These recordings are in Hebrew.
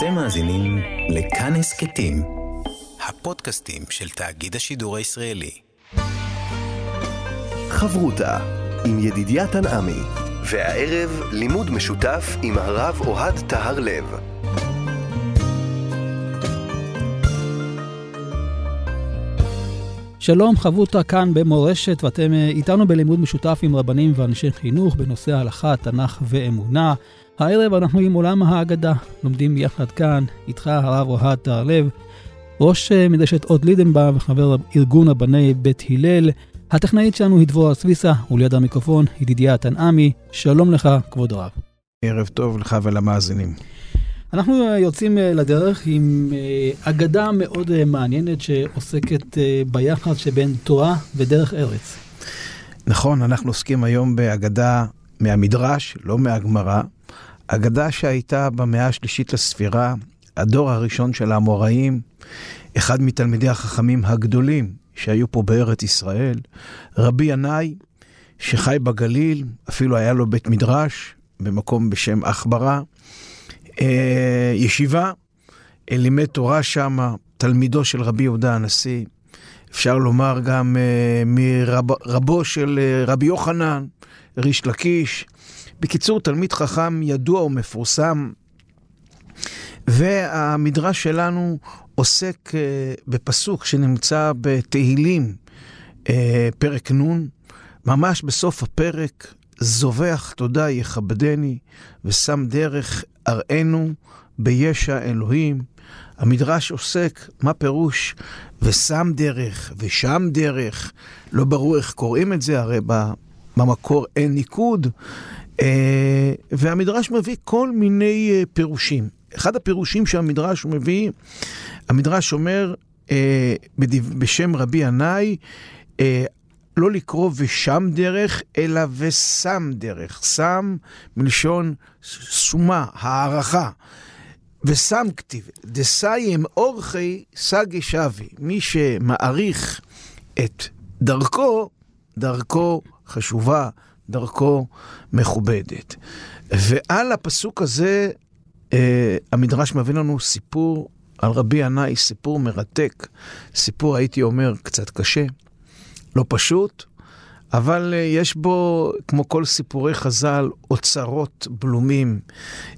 אתם מאזינים לכאן הסכתים, הפודקאסטים של תאגיד השידור הישראלי. חברותה עם ידידיה תנעמי, והערב לימוד משותף עם הרב אוהד טהר לב. שלום, חברותה כאן במורשת, ואתם אה, איתנו בלימוד משותף עם רבנים ואנשי חינוך בנושא הלכה, תנ"ך ואמונה. הערב אנחנו עם עולם ההגדה, לומדים יחד כאן, איתך הרב אוהד תהרלב, ראש אה, מדרשת עוד לידנבאום וחבר ארגון הבני בית הלל. הטכנאית שלנו היא דבורה סוויסה, וליד המיקרופון ידידיה תנעמי. שלום לך, כבוד הרב. ערב טוב לך ולמאזינים. אנחנו אה, יוצאים אה, לדרך עם אגדה מאוד מעניינת שעוסקת ביחס שבין תורה ודרך ארץ. נכון, אנחנו עוסקים היום באגדה מהמדרש, לא מהגמרא, אגדה שהייתה במאה השלישית לספירה, הדור הראשון של האמוראים, אחד מתלמידי החכמים הגדולים שהיו פה בארץ ישראל, רבי ינאי, שחי בגליל, אפילו היה לו בית מדרש במקום בשם עכברה, אה, ישיבה, אה, לימד תורה שם, תלמידו של רבי יהודה הנשיא, אפשר לומר גם אה, מרבו של רבי יוחנן, ריש לקיש, בקיצור, תלמיד חכם ידוע ומפורסם, והמדרש שלנו עוסק אה, בפסוק שנמצא בתהילים, אה, פרק נ', ממש בסוף הפרק, זובח תודה יכבדני, ושם דרך אראנו בישע אלוהים. המדרש עוסק, מה פירוש ושם דרך ושם דרך, לא ברור איך קוראים את זה, הרי במקור אין ניקוד, והמדרש מביא כל מיני אה, פירושים. אחד הפירושים שהמדרש מביא, המדרש אומר אה, בשם רבי ינאי, לא לקרוא ושם דרך, אלא ושם דרך. שם מלשון סומה, הערכה. ושם כתיב, דסיים אורחי סגי שבי. מי שמעריך את דרכו, דרכו חשובה, דרכו מכובדת. ועל הפסוק הזה, אה, המדרש מביא לנו סיפור על רבי ינאי, סיפור מרתק, סיפור, הייתי אומר, קצת קשה, לא פשוט, אבל אה, יש בו, כמו כל סיפורי חז"ל, אוצרות בלומים.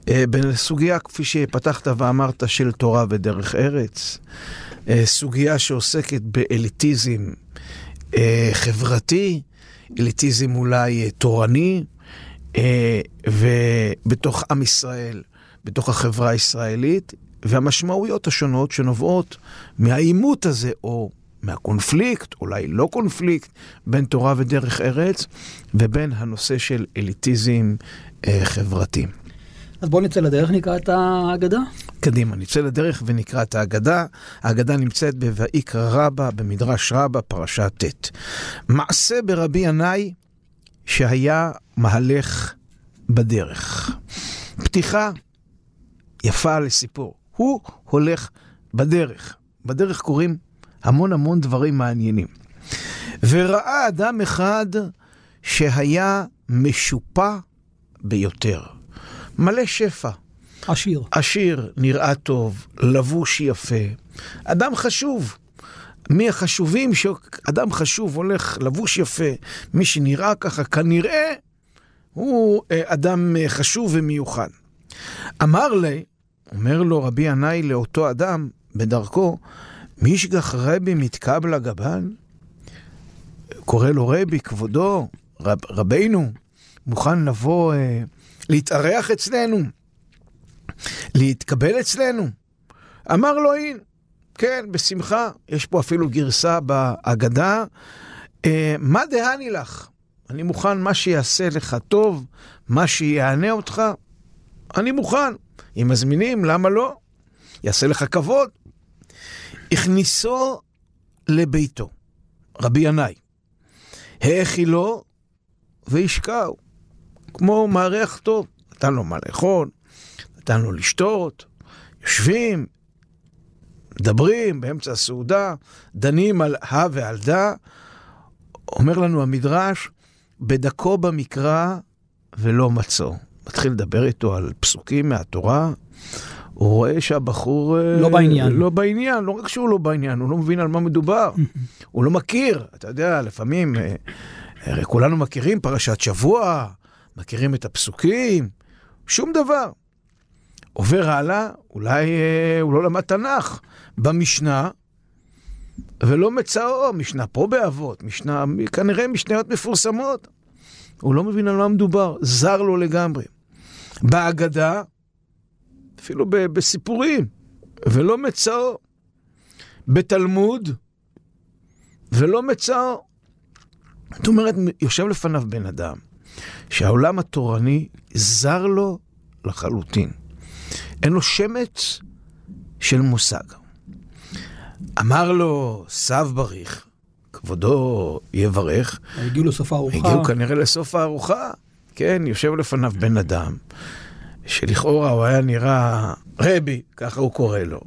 אה, בסוגיה, כפי שפתחת ואמרת, של תורה ודרך ארץ, אה, סוגיה שעוסקת באליטיזם אה, חברתי, אליטיזם אולי אה, תורני, אה, ובתוך עם ישראל, בתוך החברה הישראלית, והמשמעויות השונות שנובעות מהעימות הזה, או מהקונפליקט, אולי לא קונפליקט, בין תורה ודרך ארץ, ובין הנושא של אליטיזם אה, חברתי. אז בואו נצא לדרך, נקרא את ההגדה. קדימה, נצא לדרך ונקרא את ההגדה. ההגדה נמצאת בויקרא רבה, במדרש רבה, פרשה ט'. מעשה ברבי ינאי שהיה מהלך בדרך. פתיחה יפה לסיפור. הוא הולך בדרך. בדרך קורים המון המון דברים מעניינים. וראה אדם אחד שהיה משופע ביותר. מלא שפע. עשיר. עשיר, נראה טוב, לבוש יפה. אדם חשוב. מי החשובים שאדם חשוב הולך לבוש יפה, מי שנראה ככה, כנראה הוא אה, אדם אה, חשוב ומיוחד. אמר לי, אומר לו רבי ינאי לאותו אדם בדרכו, מישגח רבי מתקבלה גבן? קורא לו רבי, כבודו, רב, רבינו, מוכן לבוא אה, להתארח אצלנו, להתקבל אצלנו. אמר לו, הנה, כן, בשמחה, יש פה אפילו גרסה בהגדה. אה, מה דהני לך? אני מוכן, מה שיעשה לך טוב, מה שיענה אותך, אני מוכן. אם מזמינים, למה לא? יעשה לך כבוד. הכניסו לביתו, רבי ינאי. האכילו והשקעו. כמו מארח טוב. נתן לו מה לאכול, נתן לו לשתות, יושבים, מדברים באמצע הסעודה, דנים על הא ועל דא. אומר לנו המדרש, בדקו במקרא ולא מצאו. מתחיל לדבר איתו על פסוקים מהתורה, הוא רואה שהבחור... אה, לא בעניין. לא בעניין, לא רק שהוא לא בעניין, הוא לא מבין על מה מדובר. הוא לא מכיר, אתה יודע, לפעמים, אה, הרי כולנו מכירים פרשת שבוע, מכירים את הפסוקים, שום דבר. עובר הלאה, אולי אה, הוא לא למד תנ"ך. במשנה, ולא מצאו, משנה פה באבות, משנה, כנראה משניות מפורסמות. הוא לא מבין על מה מדובר, זר לו לגמרי. בהגדה, אפילו ב- בסיפורים, ולא מצאו. בתלמוד, ולא מצאו. זאת אומרת, יושב לפניו בן אדם, שהעולם התורני זר לו לחלוטין. אין לו שמץ של מושג. אמר לו, סב בריך, כבודו יברך. הגיעו לסוף הארוחה. הגיעו כנראה לסוף הארוחה. כן, יושב לפניו בן אדם, שלכאורה הוא היה נראה רבי, ככה הוא קורא לו.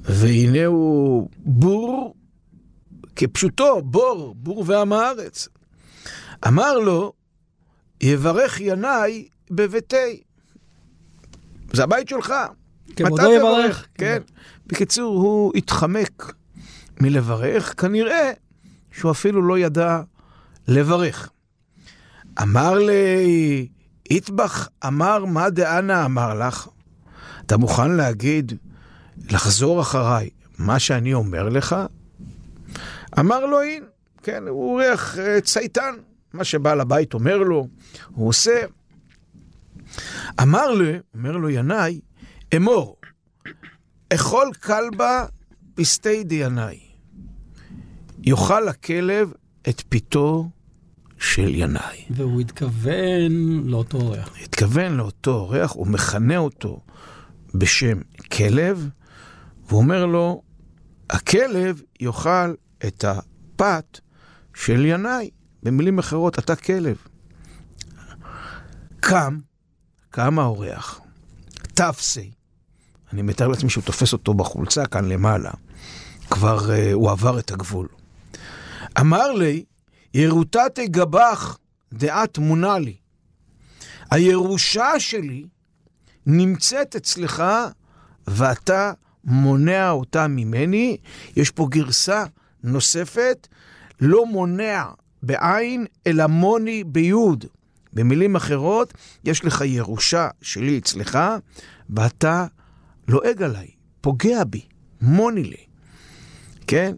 והנה הוא בור, כפשוטו, בור, בור ועם הארץ. אמר לו, יברך ינאי בביתי. זה הבית שלך. כבודו מתי יברך. כן. בקיצור, הוא התחמק מלברך, כנראה שהוא אפילו לא ידע לברך. אמר לי, איטבח אמר מה דאנה אמר לך? אתה מוכן להגיד, לחזור אחריי, מה שאני אומר לך? אמר לו, אין, כן, הוא אורח אה, צייתן, מה שבעל הבית אומר לו, הוא עושה. אמר לי, אומר לו ינאי, אמור, אכול כלבה פסטי דינאי. יאכל הכלב את פיתו של ינאי. והוא התכוון לאותו אורח. התכוון לאותו אורח, הוא מכנה אותו בשם כלב, והוא אומר לו, הכלב יאכל את הפת של ינאי. במילים אחרות, אתה כלב. קם, קם האורח, תפסי. אני מתאר לעצמי שהוא תופס אותו בחולצה כאן למעלה. כבר uh, הוא עבר את הגבול. אמר לי, ירותתי גבך דעת מונה לי. הירושה שלי נמצאת אצלך ואתה מונע אותה ממני. יש פה גרסה נוספת, לא מונע בעין, אלא מוני ביוד. במילים אחרות, יש לך ירושה שלי אצלך, ואתה לועג עליי, פוגע בי, מוני לי, כן?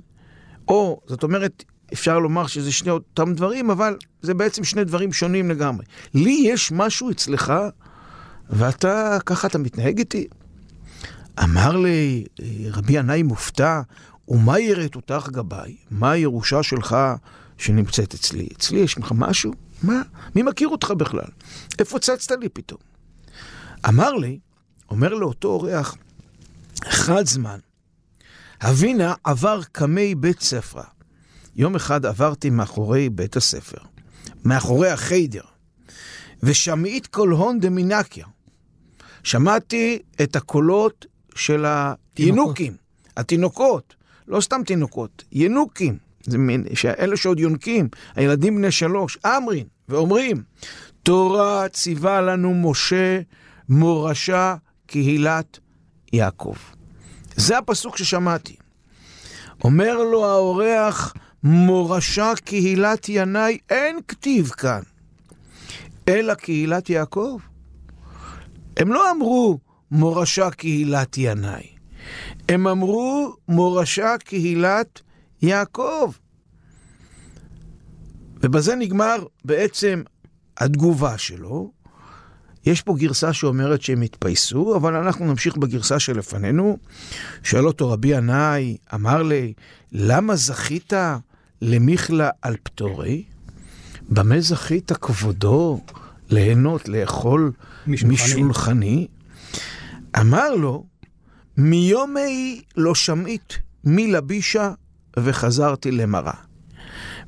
או, זאת אומרת, אפשר לומר שזה שני אותם דברים, אבל זה בעצם שני דברים שונים לגמרי. לי יש משהו אצלך, ואתה, ככה אתה מתנהג איתי? אמר לי רבי ינאי מופתע, ומה יראת אותך גבאי? מה הירושה שלך שנמצאת אצלי? אצלי יש לך משהו? מה? מי מכיר אותך בכלל? איפה צצת לי פתאום? אמר לי, אומר לאותו אורח, אחד זמן, אבינה עבר קמי בית ספרה. יום אחד עברתי מאחורי בית הספר, מאחורי החיידר, ושמעית כל הון דמינקיה. שמעתי את הקולות של הינוקים, התינוקות, לא סתם תינוקות, ינוקים, זה מין, אלה שעוד יונקים, הילדים בני שלוש, אמרין, ואומרים, תורה ציווה לנו משה מורשה קהילת יעקב. זה הפסוק ששמעתי. אומר לו האורח, מורשה קהילת ינאי, אין כתיב כאן, אלא קהילת יעקב. הם לא אמרו מורשה קהילת ינאי, הם אמרו מורשה קהילת יעקב. ובזה נגמר בעצם התגובה שלו. יש פה גרסה שאומרת שהם התפייסו, אבל אנחנו נמשיך בגרסה שלפנינו. שואל אותו רבי ינאי, אמר לי, למה זכית למיכלה על פטורי? במה זכית כבודו ליהנות, לאכול משולחני. משולחני? אמר לו, מיומי לא שמעית מי לבישה וחזרתי למראה.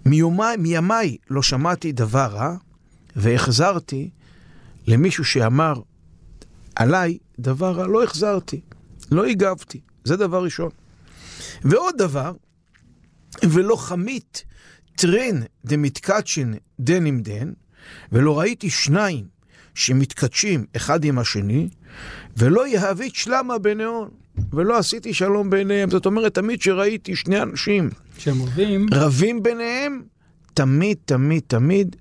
מיומי, מימיי לא שמעתי דבר רע והחזרתי למישהו שאמר עליי דבר רע, לא החזרתי, לא הגבתי. זה דבר ראשון. ועוד דבר, ולא חמית טרן דמתקדשן דן עם דן, ולא ראיתי שניים שמתקדשים אחד עם השני, ולא יהבית שלמה ביניהם, ולא עשיתי שלום ביניהם. זאת אומרת, תמיד שראיתי שני אנשים שהם רבים, רבים ביניהם, תמיד, תמיד, תמיד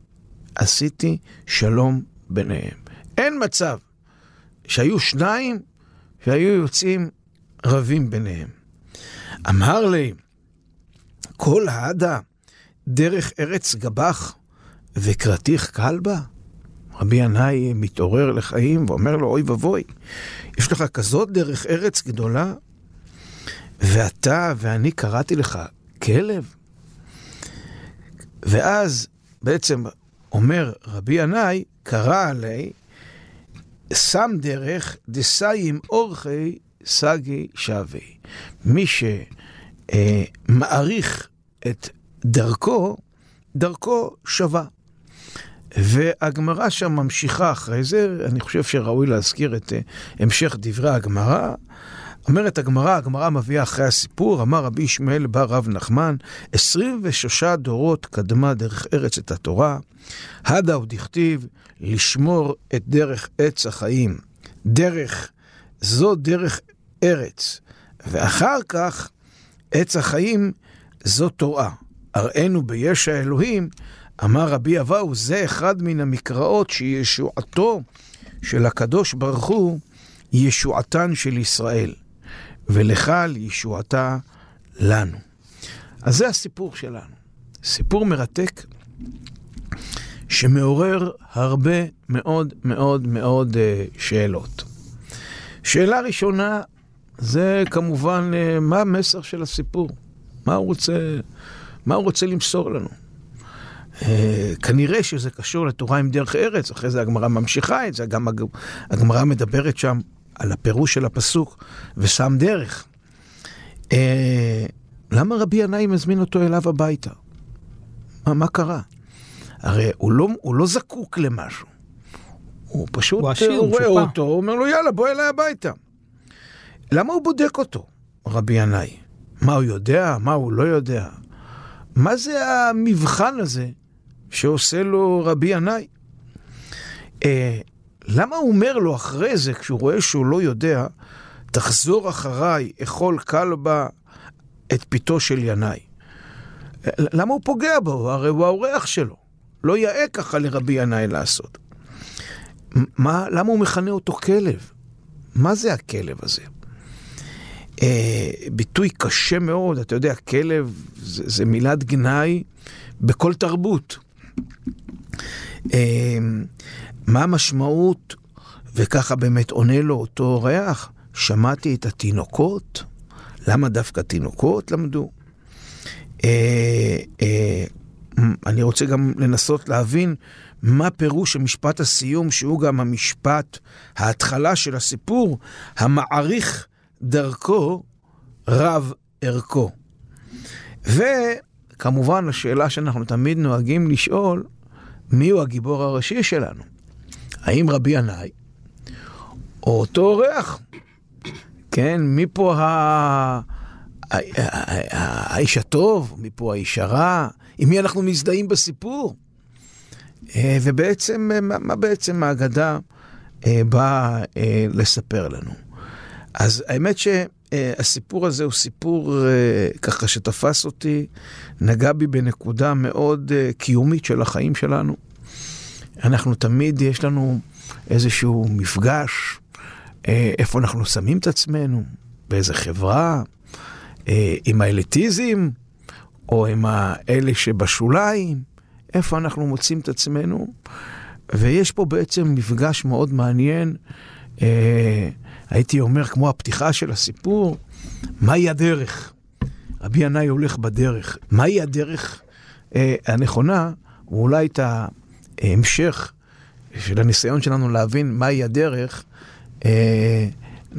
עשיתי שלום ביניהם. אין מצב שהיו שניים שהיו יוצאים רבים ביניהם. אמר לי, כל העדה דרך ארץ גבך וקראתיך קל בה? רבי ינאי מתעורר לחיים ואומר לו, אוי ואבוי, יש לך כזאת דרך ארץ גדולה, ואתה ואני קראתי לך כלב? ואז בעצם אומר רבי ינאי, קרא עלי, שם דרך דסיים אורחי סגי שבי. מי שמעריך את דרכו, דרכו שווה. והגמרא שם ממשיכה אחרי זה, אני חושב שראוי להזכיר את המשך דברי הגמרא. אומרת הגמרא, הגמרא מביאה אחרי הסיפור, אמר רבי ישמעאל בר רב נחמן, 26 דורות קדמה דרך ארץ את התורה, הדה עוד הכתיב, לשמור את דרך עץ החיים. דרך, זו דרך ארץ. ואחר כך, עץ החיים זו תורה. הראינו ביש האלוהים, אמר רבי אבאו, זה אחד מן המקראות שישועתו של הקדוש ברוך הוא, ישועתן של ישראל. ולך על ישועתה לנו. אז זה הסיפור שלנו. סיפור מרתק, שמעורר הרבה מאוד מאוד מאוד uh, שאלות. שאלה ראשונה, זה כמובן, uh, מה המסר של הסיפור? מה הוא רוצה, מה הוא רוצה למסור לנו? Uh, כנראה שזה קשור לתורה עם דרך ארץ, אחרי זה הגמרא ממשיכה את זה, גם הגמרא מדברת שם על הפירוש של הפסוק, ושם דרך. אה, למה רבי ינאי מזמין אותו אליו הביתה? מה, מה קרה? הרי הוא לא, הוא לא זקוק למשהו. הוא פשוט הוא עשיר, רואה משופע. אותו, הוא אומר לו, יאללה, בוא אליי הביתה. למה הוא בודק אותו, רבי ינאי? מה הוא יודע? מה הוא לא יודע? מה זה המבחן הזה שעושה לו רבי ינאי? אה, למה הוא אומר לו אחרי זה, כשהוא רואה שהוא לא יודע, תחזור אחריי, אכול כלבה את פיתו של ינאי? למה הוא פוגע בו? הרי הוא האורח שלו. לא יאה ככה לרבי ינאי לעשות. מה, למה הוא מכנה אותו כלב? מה זה הכלב הזה? אה, ביטוי קשה מאוד, אתה יודע, כלב זה, זה מילת גנאי בכל תרבות. אה, מה המשמעות, וככה באמת עונה לו אותו אורח, שמעתי את התינוקות, למה דווקא תינוקות למדו? אה, אה, אני רוצה גם לנסות להבין מה פירוש המשפט הסיום, שהוא גם המשפט, ההתחלה של הסיפור, המעריך דרכו רב ערכו. וכמובן, השאלה שאנחנו תמיד נוהגים לשאול, מיהו הגיבור הראשי שלנו? האם רבי ינאי, או אותו אורח? כן, מי פה ה... האיש הטוב, מי פה האיש הרע, עם מי אנחנו מזדהים בסיפור. ובעצם, מה, מה בעצם ההגדה באה לספר לנו? אז האמת שהסיפור הזה הוא סיפור ככה שתפס אותי, נגע בי בנקודה מאוד קיומית של החיים שלנו. אנחנו תמיד, יש לנו איזשהו מפגש, איפה אנחנו שמים את עצמנו, באיזה חברה, עם האליטיזם, או עם האלה שבשוליים, איפה אנחנו מוצאים את עצמנו. ויש פה בעצם מפגש מאוד מעניין, הייתי אומר, כמו הפתיחה של הסיפור, מהי הדרך? רבי ינאי הולך בדרך. מהי הדרך הנכונה? ואולי את ההמשך של הניסיון שלנו להבין מהי הדרך,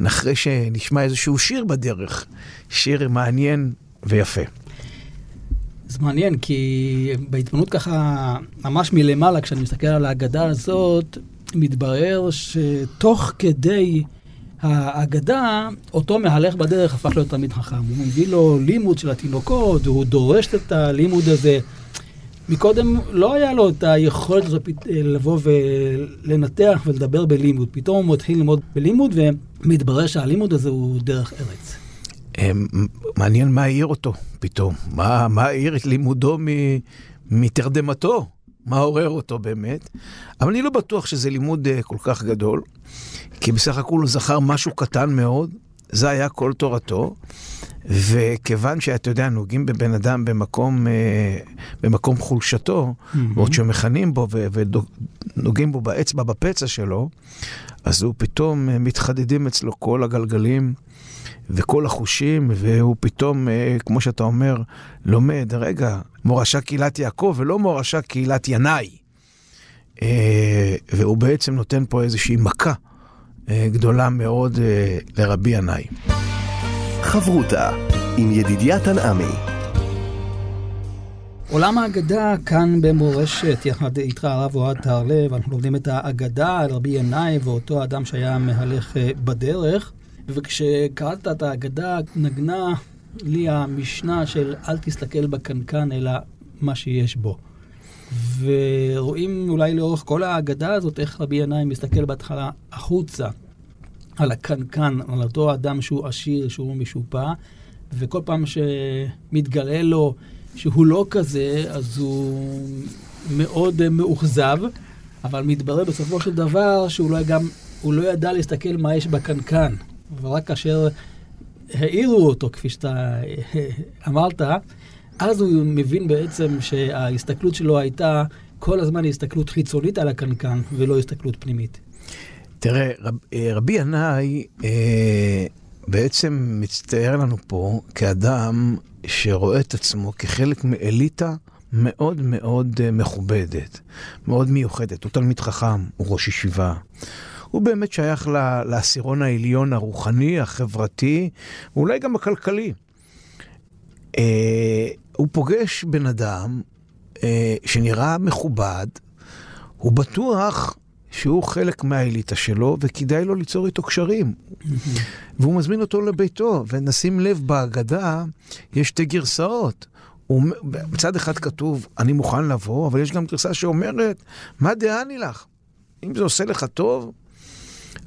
אחרי שנשמע איזשהו שיר בדרך, שיר מעניין ויפה. זה מעניין, כי בהתבוננות ככה, ממש מלמעלה, כשאני מסתכל על ההגדה הזאת, מתברר שתוך כדי ההגדה, אותו מהלך בדרך הפך להיות תלמיד חכם. הוא מביא לו לימוד של התינוקות, והוא דורש את הלימוד הזה. מקודם לא היה לו את היכולת הזאת לבוא ולנתח ולדבר בלימוד. פתאום הוא מתחיל ללמוד בלימוד, ומתברר שהלימוד הזה הוא דרך ארץ. אמ, מעניין מה העיר אותו פתאום, מה, מה העיר את לימודו מתרדמתו, מה עורר אותו באמת. אבל אני לא בטוח שזה לימוד אה, כל כך גדול, כי בסך הכול הוא זכר משהו קטן מאוד, זה היה כל תורתו. וכיוון שאתה יודע, נוגעים בבן אדם במקום, אה, במקום חולשתו, mm-hmm. ועוד שמכנים בו ונוגעים בו באצבע בפצע שלו, אז הוא פתאום אה, מתחדדים אצלו כל הגלגלים וכל החושים, והוא פתאום, אה, כמו שאתה אומר, לומד, רגע, מורשה קהילת יעקב ולא מורשה קהילת ינאי. והוא בעצם נותן פה איזושהי מכה גדולה מאוד לרבי ינאי. חברותה עם ידידיה תנעמי. עולם האגדה כאן במורשת, יחד איתך הרב אוהד טהרלב, אנחנו לומדים את האגדה על רבי ינאי ואותו אדם שהיה מהלך אה, בדרך. וכשקראת את האגדה, נגנה לי המשנה של אל תסתכל בקנקן אלא מה שיש בו. ורואים אולי לאורך כל האגדה הזאת איך רבי ינאי מסתכל בהתחלה החוצה, על הקנקן, על אותו אדם שהוא עשיר, שהוא משופע, וכל פעם שמתגלה לו שהוא לא כזה, אז הוא מאוד מאוכזב, אבל מתברר בסופו של דבר שהוא לא, גם, לא ידע להסתכל מה יש בקנקן. ורק כאשר העירו אותו, כפי שאתה אמרת, אז הוא מבין בעצם שההסתכלות שלו הייתה כל הזמן הסתכלות חיצונית על הקנקן, ולא הסתכלות פנימית. תראה, רב, אה, רבי ינאי אה, בעצם מצטייר לנו פה כאדם שרואה את עצמו כחלק מאליטה מאוד מאוד אה, מכובדת, מאוד מיוחדת. הוא תלמיד חכם, הוא ראש ישיבה. הוא באמת שייך לעשירון העליון הרוחני, החברתי, ואולי גם הכלכלי. אה, הוא פוגש בן אדם אה, שנראה מכובד, הוא בטוח שהוא חלק מהאליטה שלו, וכדאי לו ליצור איתו קשרים. והוא מזמין אותו לביתו, ונשים לב בהגדה, יש שתי גרסאות. מצד אחד כתוב, אני מוכן לבוא, אבל יש גם גרסה שאומרת, מה דעני לך? אם זה עושה לך טוב,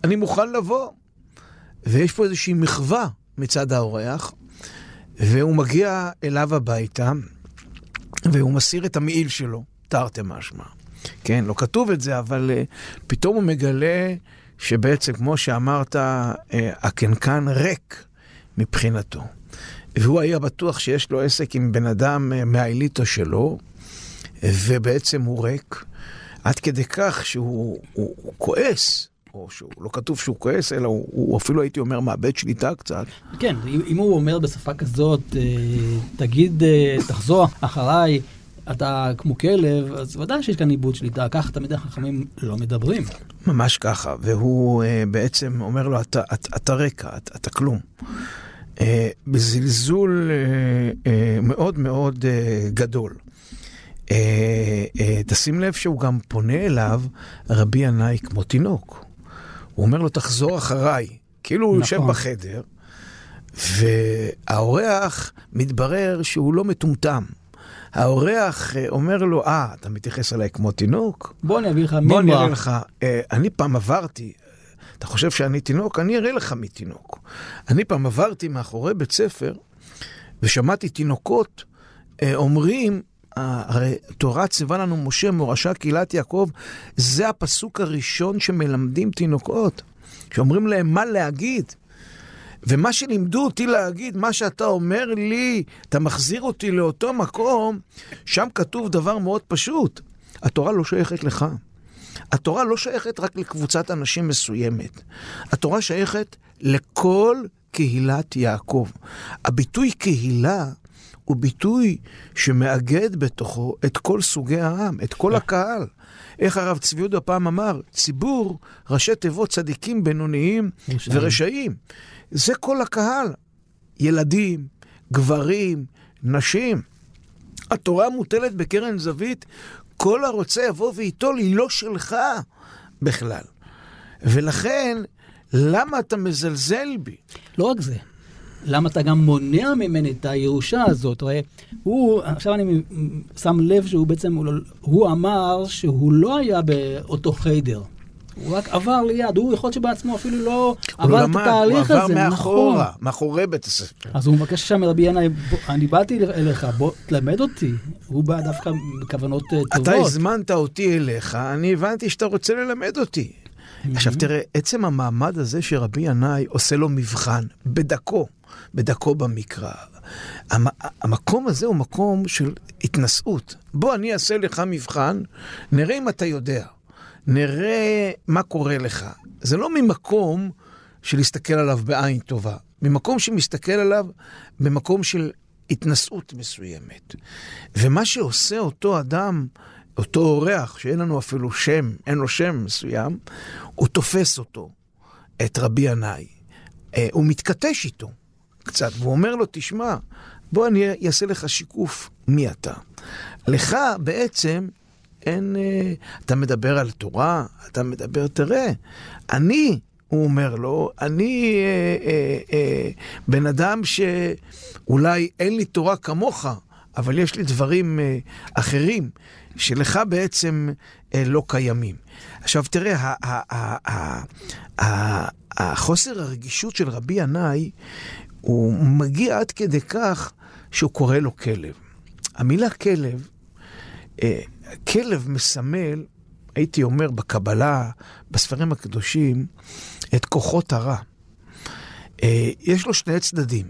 אני מוכן לבוא. ויש פה איזושהי מחווה מצד האורח, והוא מגיע אליו הביתה, והוא מסיר את המעיל שלו, תרתי משמע. כן, לא כתוב את זה, אבל uh, פתאום הוא מגלה שבעצם, כמו שאמרת, uh, הקנקן ריק מבחינתו. והוא היה בטוח שיש לו עסק עם בן אדם uh, מהאליטה שלו, ובעצם הוא ריק, עד כדי כך שהוא הוא, הוא כועס. או שהוא לא כתוב שהוא כועס, אלא הוא, הוא אפילו הייתי אומר מאבד שליטה קצת. כן, אם הוא אומר בשפה כזאת, תגיד, תחזור אחריי, אתה כמו כלב, אז ודאי שיש כאן איבוד שליטה, ככה תמיד החכמים לא מדברים. ממש ככה, והוא uh, בעצם אומר לו, אתה, אתה, אתה רקע, אתה, אתה כלום. בזלזול מאוד מאוד גדול. תשים לב שהוא גם פונה אליו, רבי ינאי כמו תינוק. הוא אומר לו, תחזור אחריי. כאילו הוא יושב נכון. בחדר, והאורח מתברר שהוא לא מטומטם. האורח אה, אומר לו, אה, אתה מתייחס אליי כמו תינוק? בוא אני אביא לך מימרה. בוא אני אראה לך, אה, אני פעם עברתי, אתה חושב שאני תינוק? אני אראה לך מי תינוק. אני פעם עברתי מאחורי בית ספר, ושמעתי תינוקות אה, אומרים, הרי תורה ציווה לנו משה, מורשה קהילת יעקב, זה הפסוק הראשון שמלמדים תינוקות, שאומרים להם מה להגיד. ומה שלימדו אותי להגיד, מה שאתה אומר לי, אתה מחזיר אותי לאותו מקום, שם כתוב דבר מאוד פשוט. התורה לא שייכת לך. התורה לא שייכת רק לקבוצת אנשים מסוימת. התורה שייכת לכל קהילת יעקב. הביטוי קהילה הוא ביטוי שמאגד בתוכו את כל סוגי העם, את כל הקהל. איך הרב צבי יהודה פעם אמר? ציבור, ראשי תיבות צדיקים, בינוניים ורשעים. זה כל הקהל. ילדים, גברים, נשים. התורה מוטלת בקרן זווית, כל הרוצה יבוא וייטול, היא לא שלך בכלל. ולכן, למה אתה מזלזל בי? לא רק זה, למה אתה גם מונע ממני את הירושה הזאת? הרי הוא, עכשיו אני שם לב שהוא בעצם, הוא, לא- הוא אמר שהוא לא היה באותו חיידר. הוא רק עבר ליד, הוא יכול להיות שבעצמו אפילו לא עבר את התהליך הזה. הוא עבר מאחורה, נכון. מאחורי בית הספר. אז הוא מבקש שם מרבי ינאי, אני באתי אליך, בוא תלמד אותי. הוא בא דווקא בכוונות אה, טובות. אתה הזמנת אותי אליך, אני הבנתי שאתה רוצה ללמד אותי. עכשיו תראה, עצם המעמד הזה שרבי ינאי עושה לו מבחן, בדקו, בדקו במקרא. המ- המקום הזה הוא מקום של התנשאות. בוא, אני אעשה לך מבחן, נראה אם אתה יודע. נראה מה קורה לך. זה לא ממקום של להסתכל עליו בעין טובה, ממקום שמסתכל עליו במקום של התנשאות מסוימת. ומה שעושה אותו אדם, אותו אורח, שאין לנו אפילו שם, אין לו שם מסוים, הוא תופס אותו, את רבי ינאי. אה, הוא מתכתש איתו קצת, והוא אומר לו, תשמע, בוא אני אעשה לך שיקוף מי אתה. לך בעצם אין... אה, אתה מדבר על תורה, אתה מדבר, תראה, אני, הוא אומר לו, אני אה, אה, אה, בן אדם שאולי אין לי תורה כמוך, אבל יש לי דברים אה, אחרים שלך בעצם אה, לא קיימים. עכשיו תראה, ה- ה- ה- ה- ה- החוסר הרגישות של רבי ינאי, הוא מגיע עד כדי כך שהוא קורא לו כלב. המילה כלב, אה, כלב מסמל, הייתי אומר בקבלה, בספרים הקדושים, את כוחות הרע. אה, יש לו שני צדדים.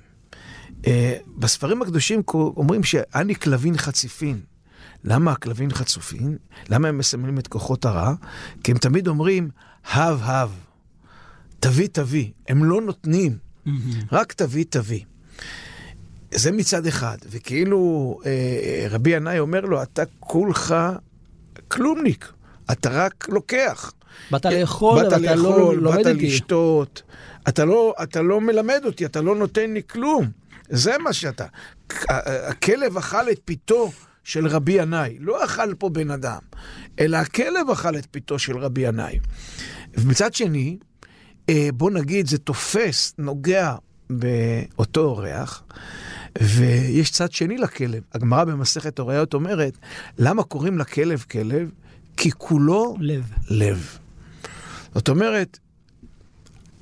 אה, בספרים הקדושים אומרים שאני כלבין חציפין. למה הכלבים חצופים? למה הם מסמלים את כוחות הרע? כי הם תמיד אומרים, הב הב, תביא תביא. הם לא נותנים, רק תביא תביא. זה מצד אחד, וכאילו אה, רבי ינאי אומר לו, אתה כולך כלומניק, אתה רק לוקח. באת לאכול, באת אבל אתה לא לאכול, לומד באת איתי. לשתות, אתה לא, אתה לא מלמד אותי, אתה לא נותן לי כלום. זה מה שאתה. הכלב אכל את פיתו של רבי ינאי, לא אכל פה בן אדם, אלא הכלב אכל את פיתו של רבי ינאי. ומצד שני, אה, בוא נגיד, זה תופס, נוגע באותו אורח, ויש צד שני לכלב. הגמרא במסכת הוריות אומרת, למה קוראים לכלב כלב? כי כולו לב. לב. זאת אומרת,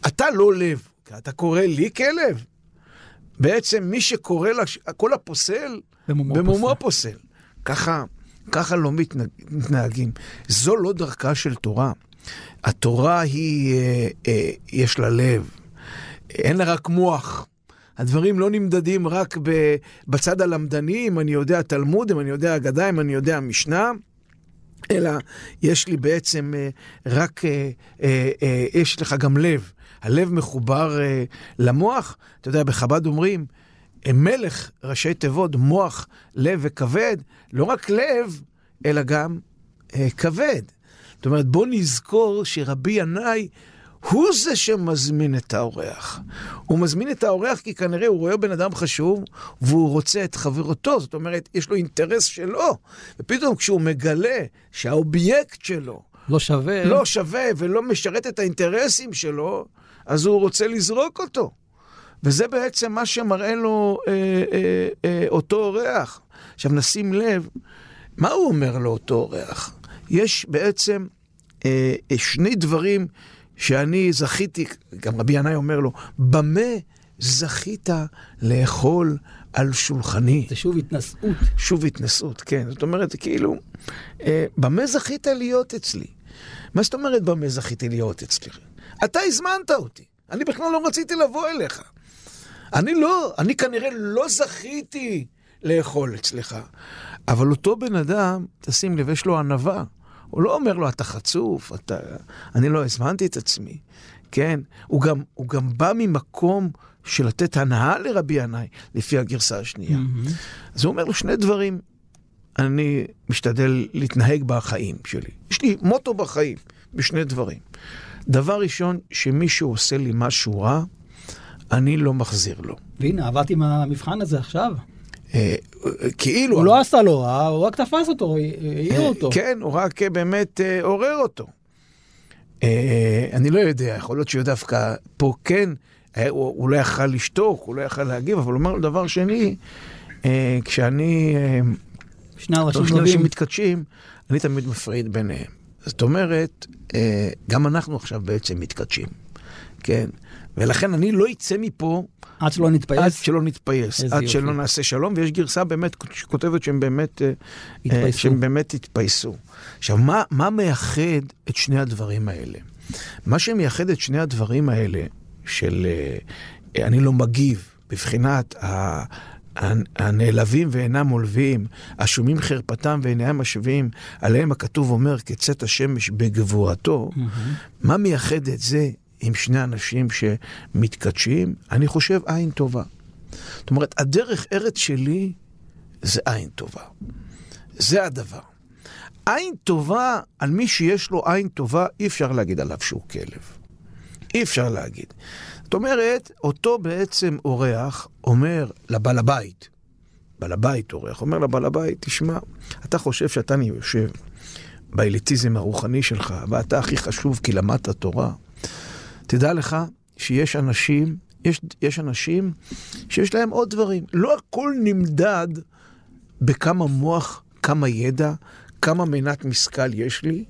אתה לא לב, כי אתה קורא לי כלב. בעצם מי שקורא, לש... כל הפוסל, במומו במומו פוסל. ככה, ככה לא מתנהג, מתנהגים. זו לא דרכה של תורה. התורה היא, אה, אה, יש לה לב, אין לה רק מוח. הדברים לא נמדדים רק בצד הלמדני, אם אני יודע תלמוד, אם אני יודע אגדה, אם אני יודע משנה. אלא יש לי בעצם אה, רק, אה, אה, אה, יש לך גם לב. הלב מחובר אה, למוח. אתה יודע, בחב"ד אומרים, מלך, ראשי תיבות, מוח, לב וכבד, לא רק לב, אלא גם אה, כבד. זאת אומרת, בוא נזכור שרבי ינאי הוא זה שמזמין את האורח. הוא מזמין את האורח כי כנראה הוא רואה בן אדם חשוב והוא רוצה את חברותו, זאת אומרת, יש לו אינטרס שלו. ופתאום כשהוא מגלה שהאובייקט שלו לא שווה. לא שווה ולא משרת את האינטרסים שלו, אז הוא רוצה לזרוק אותו. וזה בעצם מה שמראה לו אה, אה, אה, אותו אורח. עכשיו נשים לב, מה הוא אומר לאותו אורח? יש בעצם שני דברים שאני זכיתי, גם רבי ינאי אומר לו, במה זכית לאכול על שולחני? זה שוב התנשאות. שוב התנסות, כן. זאת אומרת, כאילו, אה, במה זכית להיות אצלי? מה זאת אומרת במה זכיתי להיות אצלי? אתה הזמנת אותי, אני בכלל לא רציתי לבוא אליך. אני לא, אני כנראה לא זכיתי לאכול אצלך. אבל אותו בן אדם, תשים לב, יש לו ענווה. הוא לא אומר לו, אתה חצוף, אתה... אני לא הזמנתי את עצמי, כן? הוא גם, הוא גם בא ממקום של לתת הנאה לרבי ינאי, לפי הגרסה השנייה. אז הוא אומר לו שני דברים, אני משתדל להתנהג בחיים שלי. יש לי מוטו בחיים, בשני דברים. דבר ראשון, שמישהו עושה לי משהו רע, אני לא מחזיר לו. והנה, עברתי עם המבחן הזה עכשיו. אה, כאילו... הוא לא עשה לו רע, הוא רק תפס אותו, העיר אה, אותו. כן, הוא רק אה, באמת אה, עורר אותו. אה, אני לא יודע, יכול להיות שהוא דווקא פה כן אה, הוא, לא יכל לשתוק, הוא לא יכל להגיב, אבל הוא אומר דבר שני, אה, כשאני... אה, שני אנשים. מתכתשים, אני תמיד מפריד ביניהם. זאת אומרת, אה, גם אנחנו עכשיו בעצם מתכתשים, כן? ולכן אני לא אצא מפה עד שלא עד נתפייס, שלא נתפייס, עד יופי. שלא נעשה שלום, ויש גרסה באמת שכותבת שהם באמת, אה, אה, יתפייסו. שהם באמת יתפייסו. עכשיו, מה, מה מייחד את שני הדברים האלה? מה שמייחד את שני הדברים האלה, של אה, אני לא מגיב, בבחינת ה... הנעלבים ואינם עולבים, השומעים חרפתם ואינם משווים, עליהם הכתוב אומר כצאת השמש בגבורתו. מה מייחד את זה עם שני אנשים שמתקדשים? אני חושב עין טובה. זאת אומרת, הדרך ארץ שלי זה עין טובה. זה הדבר. עין טובה, על מי שיש לו עין טובה, אי אפשר להגיד עליו שהוא כלב. אי אפשר להגיד. זאת אומרת, אותו בעצם אורח אומר לבעל הבית, בעל הבית אורח, אומר לבעל הבית, תשמע, אתה חושב שאתה יושב באליטיזם הרוחני שלך, ואתה הכי חשוב כי למדת תורה. תדע לך שיש אנשים, יש, יש אנשים שיש להם עוד דברים. לא הכל נמדד בכמה מוח, כמה ידע, כמה מנת משכל יש לי,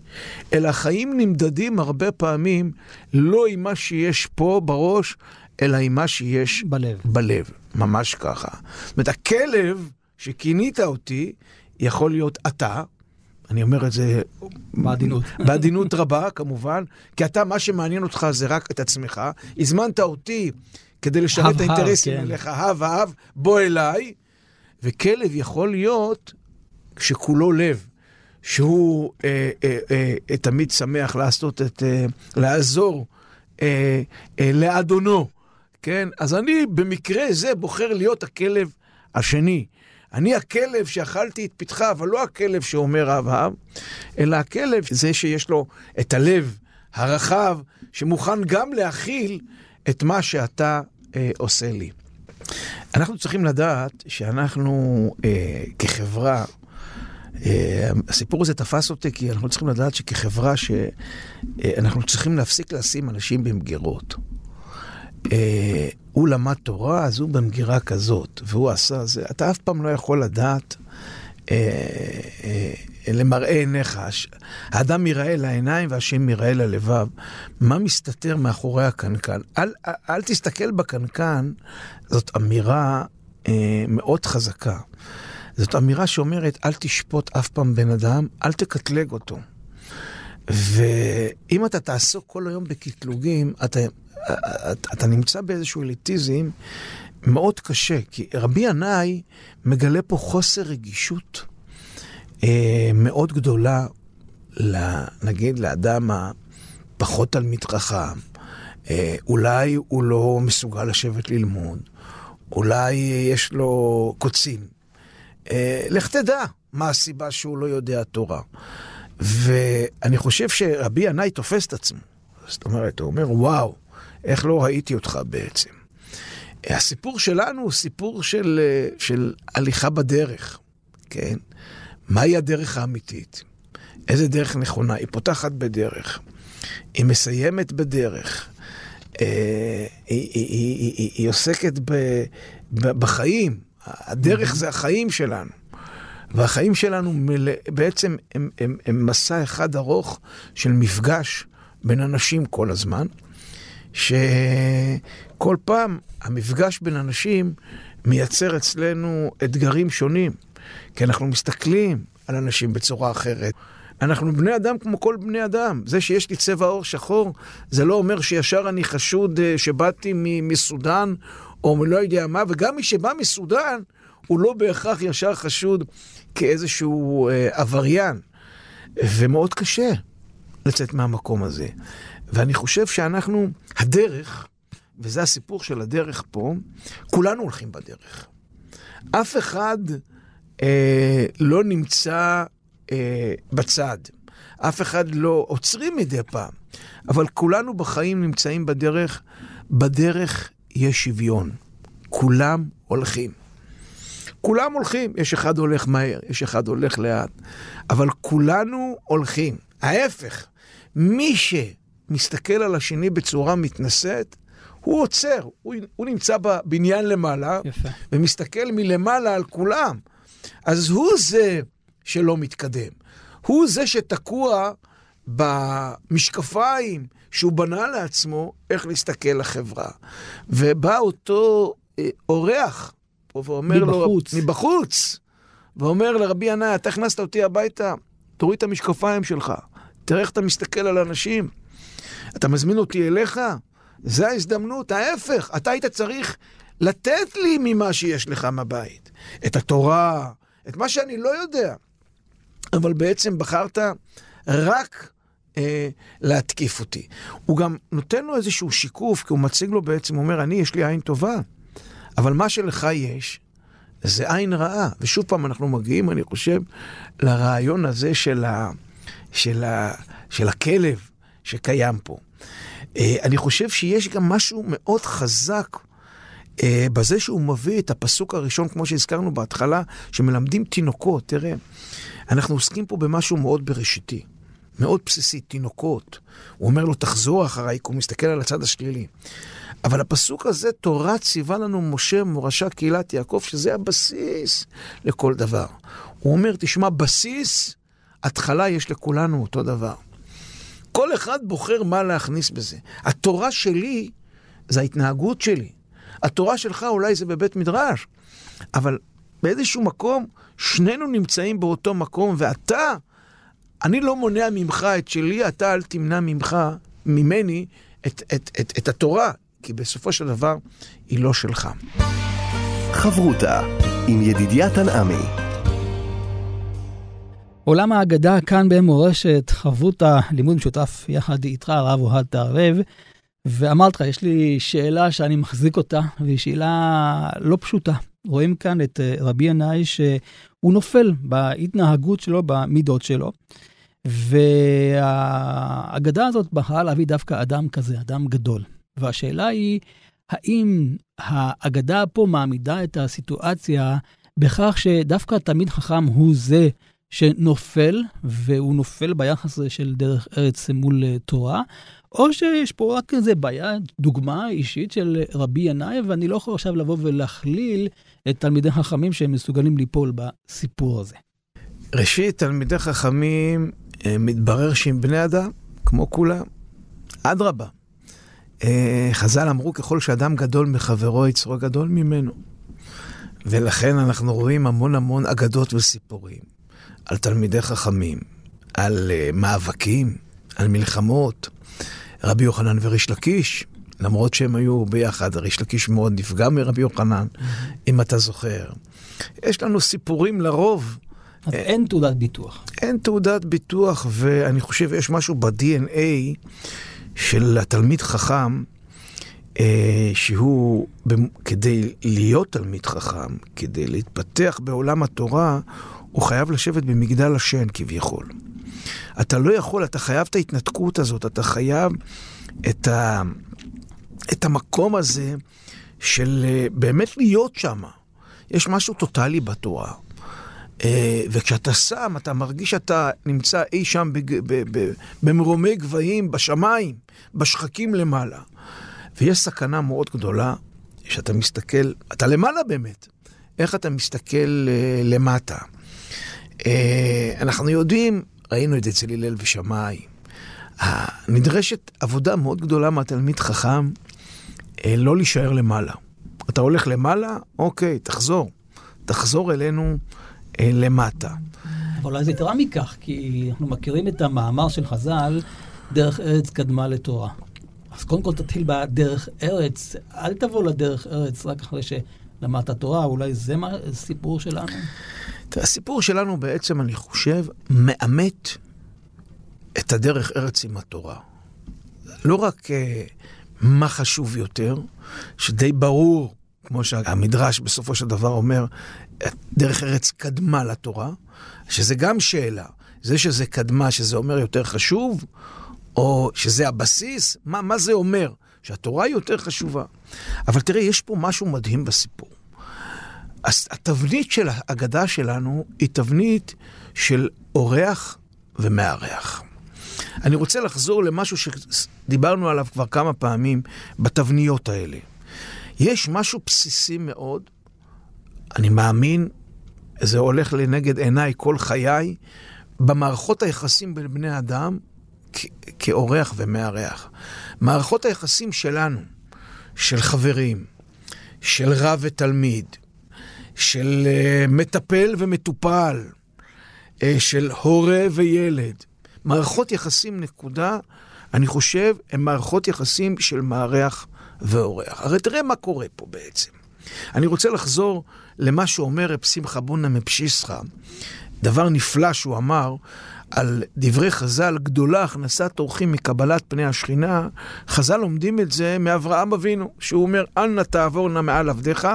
אלא החיים נמדדים הרבה פעמים לא עם מה שיש פה בראש, אלא עם מה שיש בלב. בלב. ממש ככה. זאת אומרת, הכלב שכינית אותי יכול להיות אתה, אני אומר את זה בעדינות. בעדינות רבה כמובן, כי אתה, מה שמעניין אותך זה רק את עצמך. הזמנת אותי כדי לשרת את האינטרסים כן. אליך, הב הב, בוא אליי. וכלב יכול להיות שכולו לב, שהוא אה, אה, אה, אה, תמיד שמח לעשות את, אה, לעזור אה, אה, לאדונו, כן? אז אני במקרה זה בוחר להיות הכלב השני. אני הכלב שאכלתי את פתחה, אבל לא הכלב שאומר אב, אלא הכלב זה שיש לו את הלב הרחב, שמוכן גם להכיל את מה שאתה אה, עושה לי. אנחנו צריכים לדעת שאנחנו אה, כחברה, אה, הסיפור הזה תפס אותי כי אנחנו צריכים לדעת שכחברה שאנחנו צריכים להפסיק לשים אנשים במגירות. אה, הוא למד תורה, אז הוא במגירה כזאת, והוא עשה זה. אתה אף פעם לא יכול לדעת אה, אה, למראה עיניך. הש- האדם יראה לעיניים והשם יראה ללבב. מה מסתתר מאחורי הקנקן? אל, אל, אל תסתכל בקנקן, זאת אמירה אה, מאוד חזקה. זאת אמירה שאומרת, אל תשפוט אף פעם בן אדם, אל תקטלג אותו. ואם אתה תעסוק כל היום בקטלוגים, אתה, אתה, נמצא באיזשהו אליטיזם מאוד קשה, כי רבי ינאי מגלה פה חוסר רגישות אה, מאוד גדולה, נגיד, לאדם הפחות תלמיד חכם. אה, אולי הוא לא מסוגל לשבת ללמוד, אולי יש לו קוצים. אה, לך תדע מה הסיבה שהוא לא יודע תורה. ואני חושב שרבי ינאי תופס את עצמו. זאת אומרת, הוא אומר, וואו, איך לא ראיתי אותך בעצם. הסיפור שלנו הוא סיפור של, אה, של הליכה בדרך, כן? מהי הדרך האמיתית? איזה דרך נכונה? היא פותחת בדרך, היא מסיימת בדרך, אה, היא, היא, היא, היא, היא עוסקת ב, ב, בחיים, הדרך זה החיים שלנו. והחיים שלנו מלא, בעצם הם, הם, הם מסע אחד ארוך של מפגש בין אנשים כל הזמן, שכל פעם המפגש בין אנשים מייצר אצלנו אתגרים שונים, כי אנחנו מסתכלים על אנשים בצורה אחרת. אנחנו בני אדם כמו כל בני אדם. זה שיש לי צבע עור שחור, זה לא אומר שישר אני חשוד אה, שבאתי מסודאן, או מלא יודע מה, וגם מי שבא מסודאן, הוא לא בהכרח ישר חשוד כאיזשהו אה, עבריין. ומאוד קשה לצאת מהמקום הזה. ואני חושב שאנחנו, הדרך, וזה הסיפור של הדרך פה, כולנו הולכים בדרך. אף אחד אה, לא נמצא אה, בצד. אף אחד לא עוצרים מדי פעם. אבל כולנו בחיים נמצאים בדרך. בדרך יש שוויון. כולם הולכים. כולם הולכים, יש אחד הולך מהר, יש אחד הולך לאט, אבל כולנו הולכים. ההפך, מי שמסתכל על השני בצורה מתנשאת, הוא עוצר, הוא, הוא נמצא בבניין למעלה, יפה. ומסתכל מלמעלה על כולם. אז הוא זה שלא מתקדם. הוא זה שתקוע במשקפיים שהוא בנה לעצמו איך להסתכל לחברה. ובא אותו אה, אורח, ואומר מבחוץ. לו, מבחוץ, ואומר לרבי ינאי, אתה הכנסת אותי הביתה, תוריד את המשקפיים שלך, תראה איך אתה מסתכל על אנשים. אתה מזמין אותי אליך? זה ההזדמנות, ההפך, אתה היית צריך לתת לי ממה שיש לך מהבית. את התורה, את מה שאני לא יודע. אבל בעצם בחרת רק אה, להתקיף אותי. הוא גם נותן לו איזשהו שיקוף, כי הוא מציג לו בעצם, הוא אומר, אני, יש לי עין טובה, אבל מה שלך יש, זה עין רעה. ושוב פעם, אנחנו מגיעים, אני חושב, לרעיון הזה של, ה, של, ה, של הכלב שקיים פה. אה, אני חושב שיש גם משהו מאוד חזק אה, בזה שהוא מביא את הפסוק הראשון, כמו שהזכרנו בהתחלה, שמלמדים תינוקות. תראה, אנחנו עוסקים פה במשהו מאוד בראשיתי, מאוד בסיסי, תינוקות. הוא אומר לו, תחזור אחריי, כי הוא מסתכל על הצד השלילי. אבל הפסוק הזה, תורה ציווה לנו משה מורשה קהילת יעקב, שזה הבסיס לכל דבר. הוא אומר, תשמע, בסיס, התחלה יש לכולנו אותו דבר. כל אחד בוחר מה להכניס בזה. התורה שלי זה ההתנהגות שלי. התורה שלך אולי זה בבית מדרש, אבל באיזשהו מקום שנינו נמצאים באותו מקום, ואתה, אני לא מונע ממך את שלי, אתה אל תמנע ממך, ממני, את, את, את, את התורה, כי בסופו של דבר היא לא שלך. חברותה עם ידידיה תנעמי. עולם האגדה כאן במורשת, חברותה, לימוד משותף יחד איתך, הרב אוהד תערב. ואמרתי לך, יש לי שאלה שאני מחזיק אותה, והיא שאלה לא פשוטה. רואים כאן את אה, רבי ינאי שהוא נופל בהתנהגות שלו, במידות שלו. והאגדה הזאת בחרה להביא דווקא אדם כזה, אדם גדול. והשאלה היא, האם האגדה פה מעמידה את הסיטואציה בכך שדווקא תלמיד חכם הוא זה שנופל, והוא נופל ביחס הזה של דרך ארץ מול אה, תורה, או שיש פה רק איזה בעיה, דוגמה אישית של רבי ינאי, ואני לא יכול עכשיו לבוא ולהכליל את תלמידי חכמים שהם מסוגלים ליפול בסיפור הזה. ראשית, תלמידי חכמים, אה, מתברר שהם בני אדם, כמו כולם. אדרבה. אה, חז"ל אמרו, ככל שאדם גדול מחברו, יצרו גדול ממנו. ולכן אנחנו רואים המון המון אגדות וסיפורים על תלמידי חכמים, על uh, מאבקים, על מלחמות. רבי יוחנן וריש לקיש, למרות שהם היו ביחד, ריש לקיש מאוד נפגע מרבי יוחנן, אם אתה זוכר. יש לנו סיפורים לרוב. אז אין תעודת ביטוח. אין תעודת ביטוח, ואני חושב יש משהו ב-DNA של התלמיד חכם, אה, שהוא, כדי להיות תלמיד חכם, כדי להתפתח בעולם התורה, הוא חייב לשבת במגדל השן כביכול. אתה לא יכול, אתה חייב את ההתנתקות הזאת, אתה חייב את, ה, את המקום הזה של אה, באמת להיות שם. יש משהו טוטאלי בתורה. אה, וכשאתה שם, אתה מרגיש שאתה נמצא אי שם במרומי גבהים, בשמיים, בשחקים למעלה. ויש סכנה מאוד גדולה, שאתה מסתכל, אתה למעלה באמת, איך אתה מסתכל אה, למטה. אנחנו יודעים ראינו את זה אצל הלל ושמאי. נדרשת עבודה מאוד גדולה מהתלמיד חכם אה, לא להישאר למעלה. אתה הולך למעלה, אוקיי, תחזור. תחזור אלינו אה, למטה. אבל זה יתרה מכך, כי אנחנו מכירים את המאמר של חז"ל, דרך ארץ קדמה לתורה. אז קודם כל תתחיל בדרך ארץ, אל תבוא לדרך ארץ רק אחרי שלמדת תורה, אולי זה מה, סיפור שלנו? הסיפור שלנו בעצם, אני חושב, מאמת את הדרך ארץ עם התורה. לא רק uh, מה חשוב יותר, שדי ברור, כמו שהמדרש בסופו של דבר אומר, דרך ארץ קדמה לתורה, שזה גם שאלה. זה שזה קדמה, שזה אומר יותר חשוב, או שזה הבסיס, מה, מה זה אומר? שהתורה היא יותר חשובה. אבל תראה, יש פה משהו מדהים בסיפור. התבנית של ההגדה שלנו היא תבנית של אורח ומארח. אני רוצה לחזור למשהו שדיברנו עליו כבר כמה פעמים בתבניות האלה. יש משהו בסיסי מאוד, אני מאמין, זה הולך לנגד עיניי כל חיי, במערכות היחסים בין בני אדם כאורח ומארח. מערכות היחסים שלנו, של חברים, של רב ותלמיד, של uh, מטפל ומטופל, uh, של הורה וילד. מערכות יחסים, נקודה, אני חושב, הן מערכות יחסים של מארח ואורח. הרי תראה מה קורה פה בעצם. אני רוצה לחזור למה שאומר רב שמחה בונה מפשיסחה, דבר נפלא שהוא אמר על דברי חז"ל, גדולה הכנסת אורחים מקבלת פני השכינה. חז"ל לומדים את זה מאברהם אבינו, שהוא אומר, אל נא תעבור נא מעל עבדיך.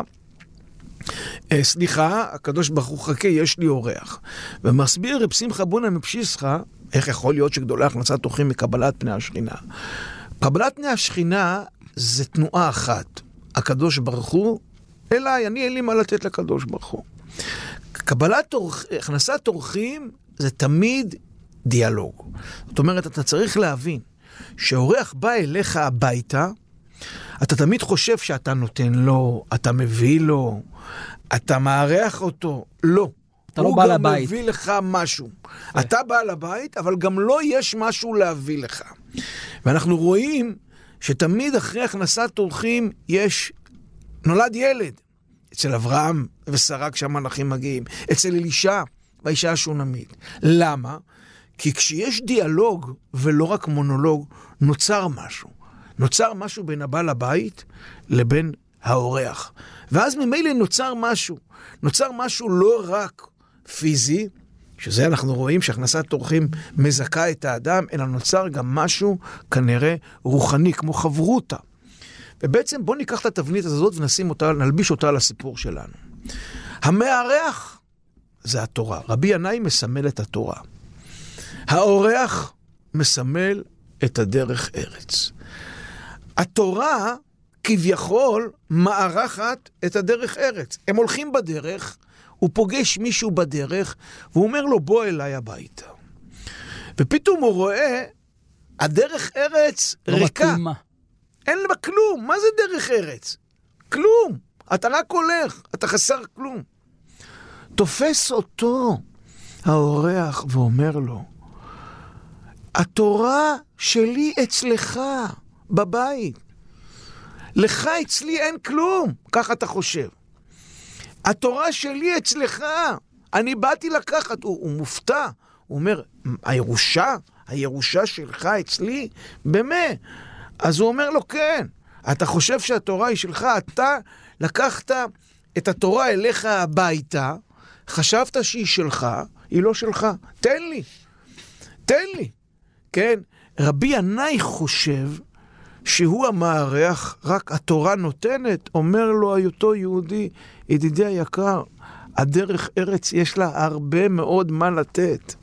אה, סליחה, הקדוש ברוך הוא חכה, יש לי אורח. ומסביר רב שמחה בונה מפשיסחה, איך יכול להיות שגדולה הכנסת אורחים מקבלת פני השכינה? קבלת פני השכינה זה תנועה אחת. הקדוש ברוך הוא אליי, אני אין לי מה לתת לקדוש ברוך הוא. קבלת אורח, הכנסת אורחים זה תמיד דיאלוג. זאת אומרת, אתה צריך להבין שאורח בא אליך הביתה, אתה תמיד חושב שאתה נותן לו, אתה מביא לו, אתה מארח אותו. לא. אתה לא בא לבית. הוא גם מביא לך משהו. אתה בא לבית, אבל גם לא יש משהו להביא לך. ואנחנו רואים שתמיד אחרי הכנסת אורחים יש, נולד ילד. אצל אברהם ושרה כשהמלאכים מגיעים, אצל אלישע והאישה השונמית. למה? כי כשיש דיאלוג ולא רק מונולוג, נוצר משהו. נוצר משהו בין הבעל הבית לבין האורח. ואז ממילא נוצר משהו. נוצר משהו לא רק פיזי, שזה אנחנו רואים שהכנסת אורחים מזכה את האדם, אלא נוצר גם משהו כנראה רוחני, כמו חברותה. ובעצם בואו ניקח את התבנית הזאת ונשים אותה, נלביש אותה לסיפור שלנו. המארח זה התורה. רבי ינאי מסמל את התורה. האורח מסמל את הדרך ארץ. התורה כביכול מארחת את הדרך ארץ. הם הולכים בדרך, הוא פוגש מישהו בדרך, והוא אומר לו, בוא אליי הביתה. ופתאום הוא רואה, הדרך ארץ לא ריקה. מתאימה. אין בה כלום. מה זה דרך ארץ? כלום. אתה רק הולך, אתה חסר כלום. תופס אותו האורח ואומר לו, התורה שלי אצלך, בבית. לך אצלי אין כלום, ככה אתה חושב. התורה שלי אצלך, אני באתי לקחת. הוא, הוא מופתע, הוא אומר, הירושה? הירושה שלך אצלי? באמת? אז הוא אומר לו, כן. אתה חושב שהתורה היא שלך, אתה לקחת את התורה אליך הביתה, חשבת שהיא שלך, היא לא שלך. תן לי, תן לי. כן? רבי ינאי חושב שהוא המארח, רק התורה נותנת, אומר לו היותו יהודי, ידידי היקר, הדרך ארץ יש לה הרבה מאוד מה לתת.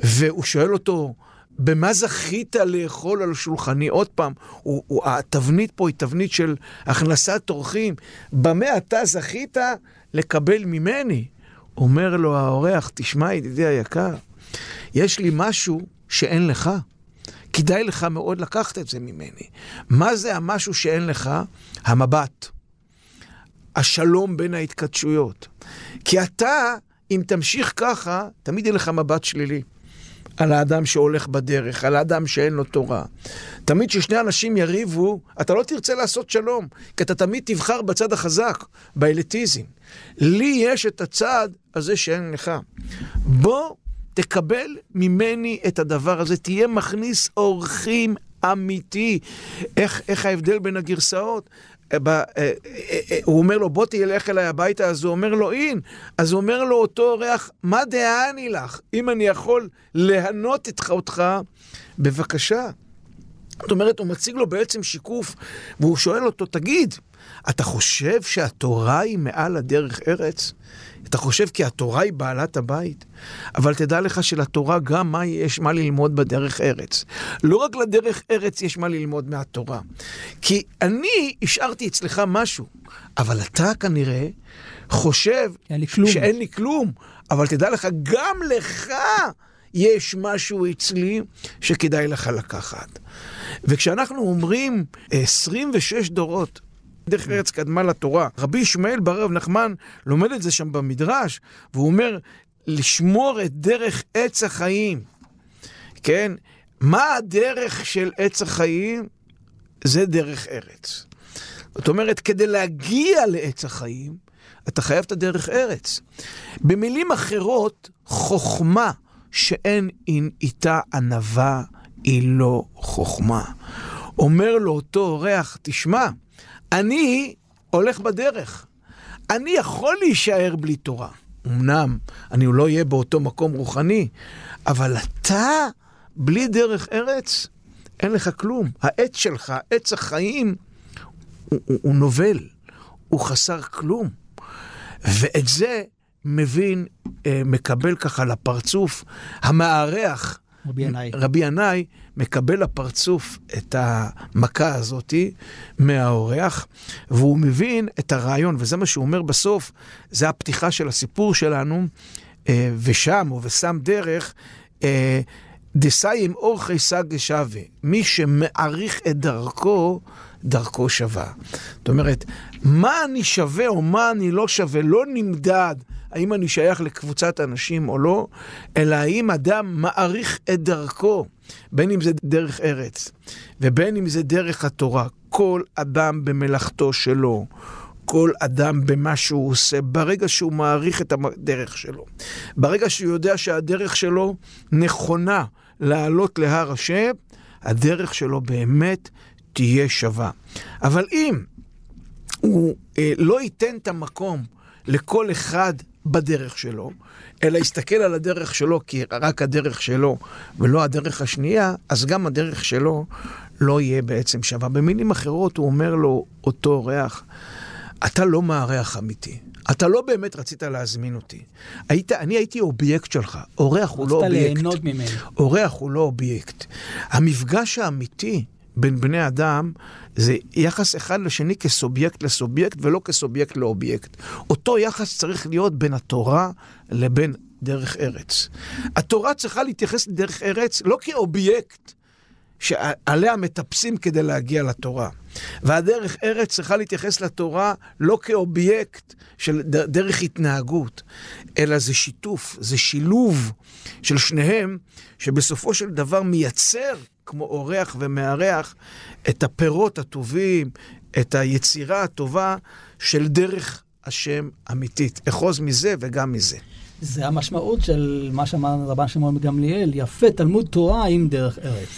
והוא שואל אותו, במה זכית לאכול על שולחני? עוד פעם, הוא, הוא, התבנית פה היא תבנית של הכנסת אורחים. במה אתה זכית לקבל ממני? אומר לו האורח, תשמע ידידי היקר, יש לי משהו שאין לך. כדאי לך מאוד לקחת את זה ממני. מה זה המשהו שאין לך? המבט. השלום בין ההתכתשויות. כי אתה, אם תמשיך ככה, תמיד יהיה לך מבט שלילי. על האדם שהולך בדרך, על האדם שאין לו תורה. תמיד כששני אנשים יריבו, אתה לא תרצה לעשות שלום, כי אתה תמיד תבחר בצד החזק, באליטיזם. לי יש את הצד הזה שאין לך. בוא תקבל ממני את הדבר הזה, תהיה מכניס אורחים אמיתי. איך, איך ההבדל בין הגרסאות? אה, אה, אה, הוא אומר לו, בוא תלך אליי הביתה, אז הוא אומר לו, אין. אז הוא אומר לו, אותו אורח, מה דעני לך? אם אני יכול להנות אותך, בבקשה. זאת אומרת, הוא מציג לו בעצם שיקוף, והוא שואל אותו, תגיד, אתה חושב שהתורה היא מעל הדרך ארץ? אתה חושב כי התורה היא בעלת הבית? אבל תדע לך שלתורה גם מה יש מה ללמוד בדרך ארץ. לא רק לדרך ארץ יש מה ללמוד מהתורה. כי אני השארתי אצלך משהו, אבל אתה כנראה חושב אין לי כלום. שאין לי כלום. אבל תדע לך, גם לך יש משהו אצלי שכדאי לך לקחת. וכשאנחנו אומרים 26 דורות, דרך ארץ קדמה לתורה. רבי ישמעאל בר רב נחמן לומד את זה שם במדרש, והוא אומר, לשמור את דרך עץ החיים. כן? מה הדרך של עץ החיים? זה דרך ארץ. זאת אומרת, כדי להגיע לעץ החיים, אתה חייב את הדרך ארץ. במילים אחרות, חוכמה שאין איתה ענווה היא לא חוכמה. אומר לו אותו אורח, תשמע, אני הולך בדרך. אני יכול להישאר בלי תורה. אמנם אני לא אהיה באותו מקום רוחני, אבל אתה, בלי דרך ארץ, אין לך כלום. העץ שלך, עץ החיים, הוא, הוא, הוא נובל, הוא חסר כלום. ואת זה מבין, אה, מקבל ככה לפרצוף המארח, רבי ינאי. רבי ינאי מקבל לפרצוף את המכה הזאתי מהאורח, והוא מבין את הרעיון, וזה מה שהוא אומר בסוף, זה הפתיחה של הסיפור שלנו, אה, ושם, ובשם דרך, אה, דסיים אורכי סגה שווה, מי שמעריך את דרכו, דרכו שווה. זאת אומרת, מה אני שווה או מה אני לא שווה, לא נמדד האם אני שייך לקבוצת אנשים או לא, אלא האם אדם מעריך את דרכו, בין אם זה דרך ארץ ובין אם זה דרך התורה. כל אדם במלאכתו שלו. כל אדם במה שהוא עושה, ברגע שהוא מעריך את הדרך שלו, ברגע שהוא יודע שהדרך שלו נכונה לעלות להר השם, הדרך שלו באמת תהיה שווה. אבל אם הוא אה, לא ייתן את המקום לכל אחד בדרך שלו, אלא יסתכל על הדרך שלו כי רק הדרך שלו ולא הדרך השנייה, אז גם הדרך שלו לא יהיה בעצם שווה. במילים אחרות הוא אומר לו, אותו אורח, אתה לא מארח אמיתי. אתה לא באמת רצית להזמין אותי. היית, אני הייתי אובייקט שלך, אורח הוא לא אובייקט. רצית ליהנות ממנו. אורח הוא לא אובייקט. המפגש האמיתי בין בני אדם זה יחס אחד לשני כסובייקט לסובייקט ולא כסובייקט לאובייקט. אותו יחס צריך להיות בין התורה לבין דרך ארץ. התורה צריכה להתייחס לדרך ארץ לא כאובייקט שעליה מטפסים כדי להגיע לתורה. והדרך ארץ צריכה להתייחס לתורה לא כאובייקט של דרך התנהגות, אלא זה שיתוף, זה שילוב של שניהם, שבסופו של דבר מייצר כמו אורח ומארח, את הפירות הטובים, את היצירה הטובה של דרך השם אמיתית. אחוז מזה וגם מזה. זה המשמעות של מה שאמר רבן שמעון גמליאל, יפה תלמוד תורה עם דרך ארץ.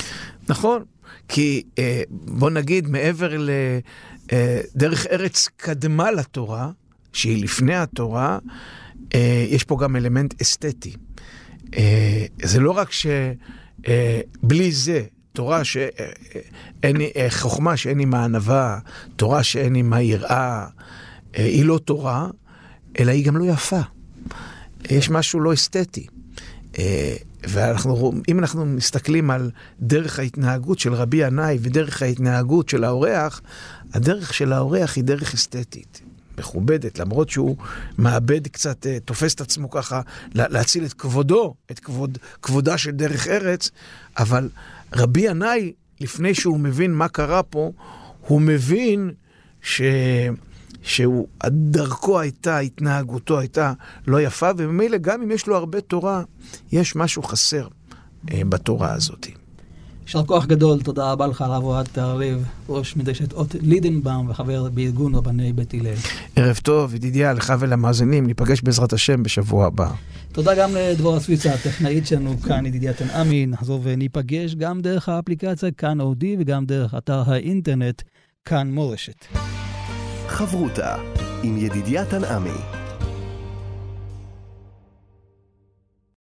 נכון, כי אה, בוא נגיד מעבר לדרך אה, ארץ קדמה לתורה, שהיא לפני התורה, אה, יש פה גם אלמנט אסתטי. זה לא רק שבלי זה תורה שאין, אה, חוכמה שאין עימה ענווה, תורה שאין עימה יראה, אה, היא לא תורה, אלא היא גם לא יפה. יש משהו לא אסתטי. אה, ואנחנו, אם אנחנו מסתכלים על דרך ההתנהגות של רבי ינאי ודרך ההתנהגות של האורח, הדרך של האורח היא דרך אסתטית. מכובדת, למרות שהוא מאבד קצת, תופס את עצמו ככה, להציל את כבודו, את כבוד, כבודה של דרך ארץ, אבל רבי ינאי, לפני שהוא מבין מה קרה פה, הוא מבין ש... שדרכו הייתה, התנהגותו הייתה לא יפה, וממילא גם אם יש לו הרבה תורה, יש משהו חסר אה, בתורה הזאת. יישר כוח גדול, תודה רבה לך, הרב אוהד תערב, ראש מדרשת אות לידנבאום וחבר בארגון רבני בית הלל. ערב טוב, ידידיה, לך ולמאזינים, ניפגש בעזרת השם בשבוע הבא. תודה גם לדבורה סוויצה, הטכנאית שלנו כאן, ידידיה תנעמי, נחזור וניפגש גם דרך האפליקציה כאן אודי וגם דרך אתר האינטרנט כאן מורשת. חברותה עם ידידיה תנעמי